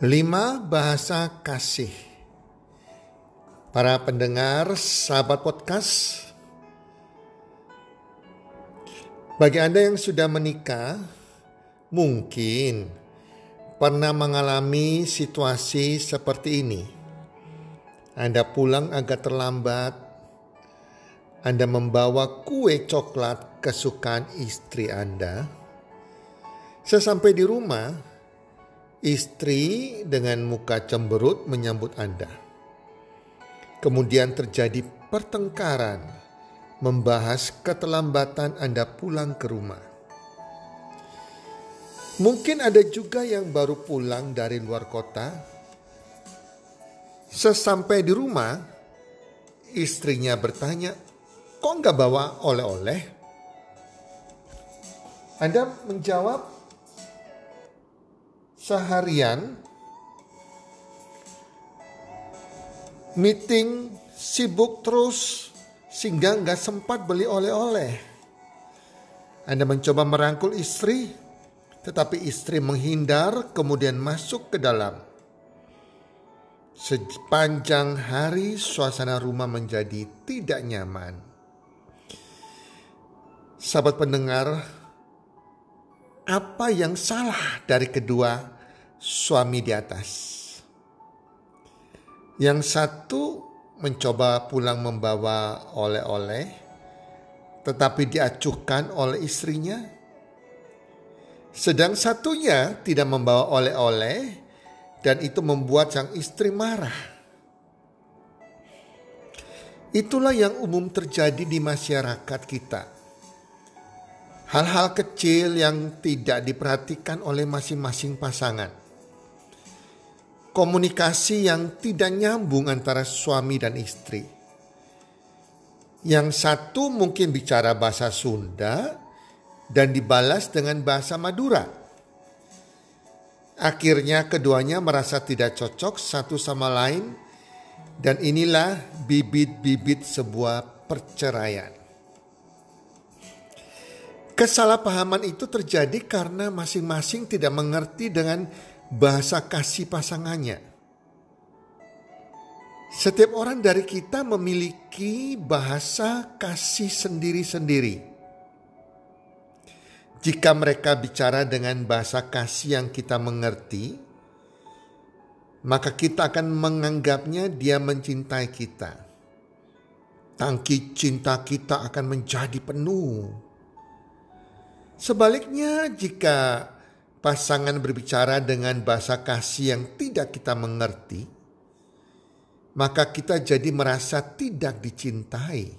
Lima bahasa kasih. Para pendengar, sahabat podcast, bagi Anda yang sudah menikah, mungkin pernah mengalami situasi seperti ini. Anda pulang agak terlambat, Anda membawa kue coklat kesukaan istri Anda. Sesampai di rumah, Istri dengan muka cemberut menyambut Anda. Kemudian terjadi pertengkaran membahas keterlambatan Anda pulang ke rumah. Mungkin ada juga yang baru pulang dari luar kota. Sesampai di rumah, istrinya bertanya, kok nggak bawa oleh-oleh? Anda menjawab, seharian meeting sibuk terus sehingga nggak sempat beli oleh-oleh. Anda mencoba merangkul istri, tetapi istri menghindar kemudian masuk ke dalam. Sepanjang hari suasana rumah menjadi tidak nyaman. Sahabat pendengar, apa yang salah dari kedua suami di atas? Yang satu mencoba pulang membawa oleh-oleh, tetapi diacuhkan oleh istrinya. Sedang satunya tidak membawa oleh-oleh, dan itu membuat sang istri marah. Itulah yang umum terjadi di masyarakat kita hal-hal kecil yang tidak diperhatikan oleh masing-masing pasangan. Komunikasi yang tidak nyambung antara suami dan istri. Yang satu mungkin bicara bahasa Sunda dan dibalas dengan bahasa Madura. Akhirnya keduanya merasa tidak cocok satu sama lain dan inilah bibit-bibit sebuah perceraian. Kesalahpahaman itu terjadi karena masing-masing tidak mengerti dengan bahasa kasih pasangannya. Setiap orang dari kita memiliki bahasa kasih sendiri-sendiri. Jika mereka bicara dengan bahasa kasih yang kita mengerti, maka kita akan menganggapnya dia mencintai kita. Tangki cinta kita akan menjadi penuh Sebaliknya, jika pasangan berbicara dengan bahasa kasih yang tidak kita mengerti, maka kita jadi merasa tidak dicintai.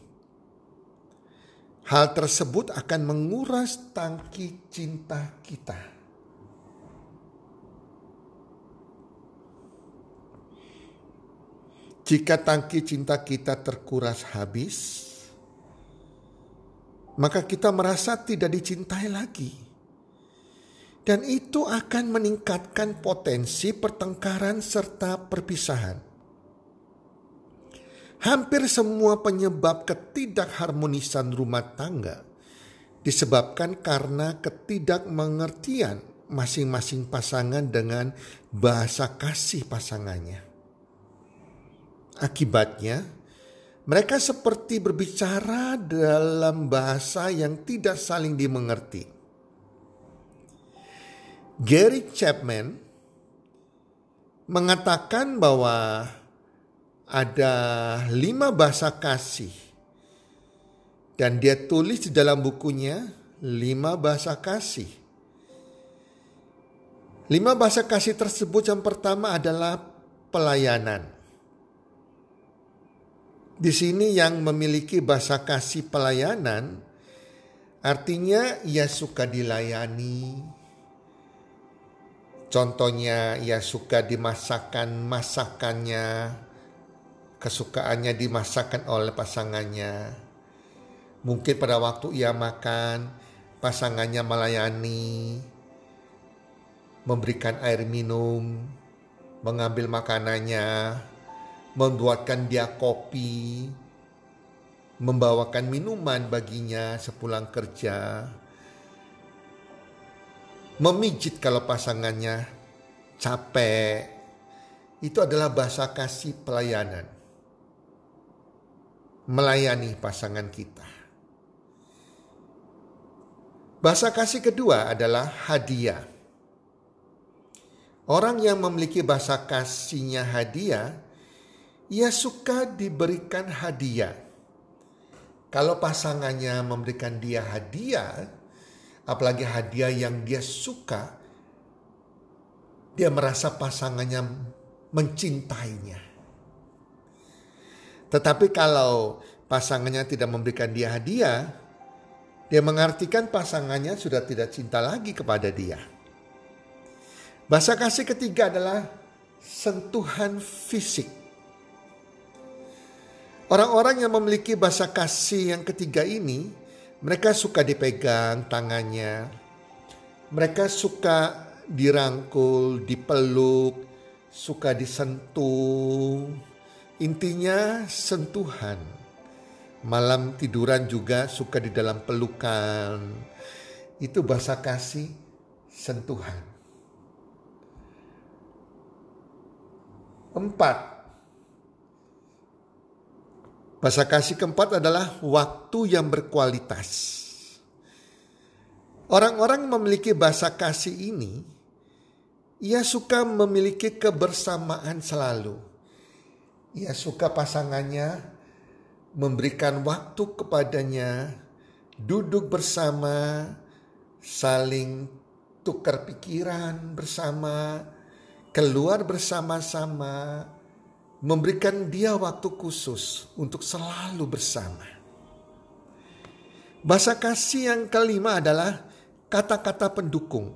Hal tersebut akan menguras tangki cinta kita. Jika tangki cinta kita terkuras habis, maka kita merasa tidak dicintai lagi. Dan itu akan meningkatkan potensi pertengkaran serta perpisahan. Hampir semua penyebab ketidakharmonisan rumah tangga disebabkan karena ketidakmengertian masing-masing pasangan dengan bahasa kasih pasangannya. Akibatnya, Mereka seperti berbicara dalam bahasa yang tidak saling dimengerti. Gary Chapman mengatakan bahwa ada lima bahasa kasih dan dia tulis di dalam bukunya lima bahasa kasih. Lima bahasa kasih tersebut yang pertama adalah pelayanan. Di sini yang memiliki bahasa kasih pelayanan artinya ia suka dilayani. Contohnya ia suka dimasakan masakannya, kesukaannya dimasakan oleh pasangannya. Mungkin pada waktu ia makan, pasangannya melayani, memberikan air minum, mengambil makanannya, membuatkan dia kopi, membawakan minuman baginya sepulang kerja, memijit kalau pasangannya capek. Itu adalah bahasa kasih pelayanan. Melayani pasangan kita. Bahasa kasih kedua adalah hadiah. Orang yang memiliki bahasa kasihnya hadiah ia suka diberikan hadiah. Kalau pasangannya memberikan dia hadiah, apalagi hadiah yang dia suka, dia merasa pasangannya mencintainya. Tetapi kalau pasangannya tidak memberikan dia hadiah, dia mengartikan pasangannya sudah tidak cinta lagi kepada dia. Bahasa kasih ketiga adalah sentuhan fisik. Orang-orang yang memiliki bahasa kasih yang ketiga ini, mereka suka dipegang tangannya. Mereka suka dirangkul, dipeluk, suka disentuh. Intinya sentuhan. Malam tiduran juga suka di dalam pelukan. Itu bahasa kasih sentuhan. Empat, Bahasa kasih keempat adalah waktu yang berkualitas. Orang-orang memiliki bahasa kasih ini, ia suka memiliki kebersamaan selalu. Ia suka pasangannya memberikan waktu kepadanya, duduk bersama, saling tukar pikiran bersama, keluar bersama-sama, memberikan dia waktu khusus untuk selalu bersama. Bahasa kasih yang kelima adalah kata-kata pendukung.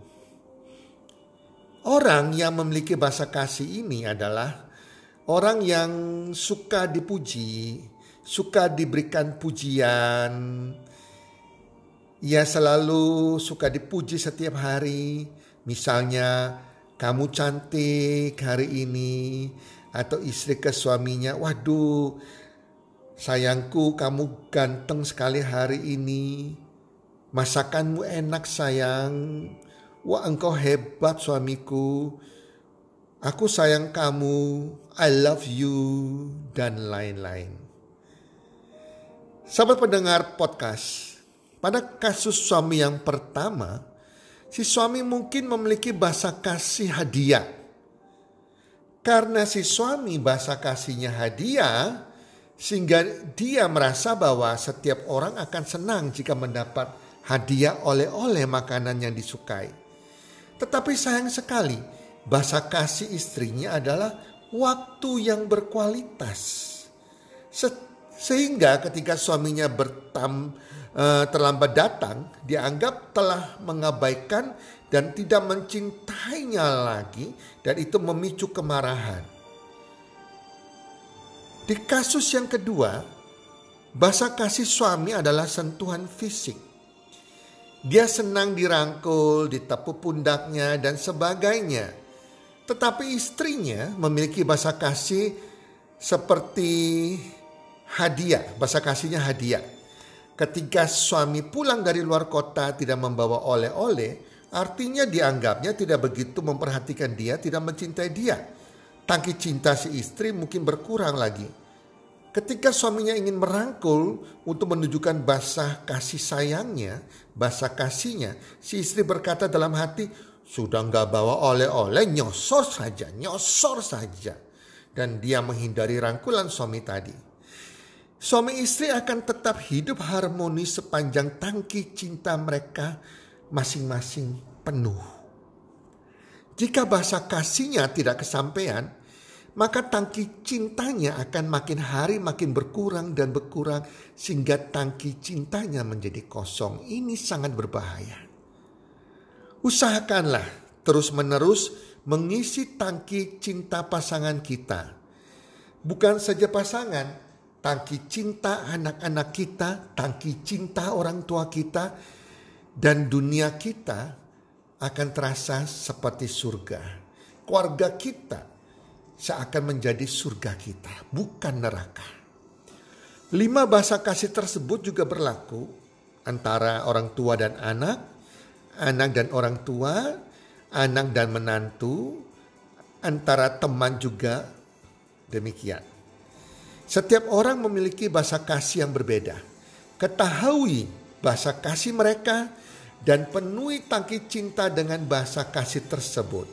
Orang yang memiliki bahasa kasih ini adalah orang yang suka dipuji, suka diberikan pujian. Ia selalu suka dipuji setiap hari. Misalnya, kamu cantik hari ini atau istri ke suaminya, waduh sayangku kamu ganteng sekali hari ini, masakanmu enak sayang, wah engkau hebat suamiku, aku sayang kamu, I love you, dan lain-lain. Sahabat pendengar podcast, pada kasus suami yang pertama, si suami mungkin memiliki bahasa kasih hadiah karena si suami bahasa kasihnya hadiah, sehingga dia merasa bahwa setiap orang akan senang jika mendapat hadiah oleh-oleh makanan yang disukai. Tetapi sayang sekali, bahasa kasih istrinya adalah waktu yang berkualitas. Sehingga ketika suaminya bertam, uh, terlambat datang, dianggap telah mengabaikan dan tidak mencintainya lagi dan itu memicu kemarahan. Di kasus yang kedua, bahasa kasih suami adalah sentuhan fisik. Dia senang dirangkul, ditepuk pundaknya dan sebagainya. Tetapi istrinya memiliki bahasa kasih seperti hadiah, bahasa kasihnya hadiah. Ketika suami pulang dari luar kota tidak membawa oleh-oleh, Artinya dianggapnya tidak begitu memperhatikan dia, tidak mencintai dia. Tangki cinta si istri mungkin berkurang lagi. Ketika suaminya ingin merangkul untuk menunjukkan basah kasih sayangnya, basah kasihnya, si istri berkata dalam hati, sudah nggak bawa oleh-oleh, nyosor saja, nyosor saja. Dan dia menghindari rangkulan suami tadi. Suami istri akan tetap hidup harmonis sepanjang tangki cinta mereka masing-masing penuh. Jika bahasa kasihnya tidak kesampaian, maka tangki cintanya akan makin hari makin berkurang dan berkurang sehingga tangki cintanya menjadi kosong. Ini sangat berbahaya. Usahakanlah terus-menerus mengisi tangki cinta pasangan kita. Bukan saja pasangan, tangki cinta anak-anak kita, tangki cinta orang tua kita, dan dunia kita akan terasa seperti surga. Keluarga kita seakan menjadi surga kita, bukan neraka. Lima bahasa kasih tersebut juga berlaku antara orang tua dan anak, anak dan orang tua, anak dan menantu, antara teman juga demikian. Setiap orang memiliki bahasa kasih yang berbeda. Ketahui bahasa kasih mereka dan penuhi tangki cinta dengan bahasa kasih tersebut.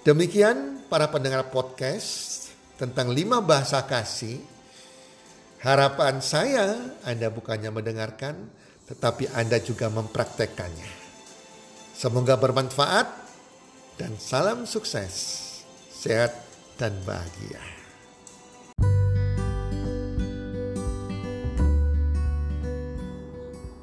Demikian para pendengar podcast tentang lima bahasa kasih. Harapan saya Anda bukannya mendengarkan, tetapi Anda juga mempraktekkannya. Semoga bermanfaat dan salam sukses, sehat dan bahagia.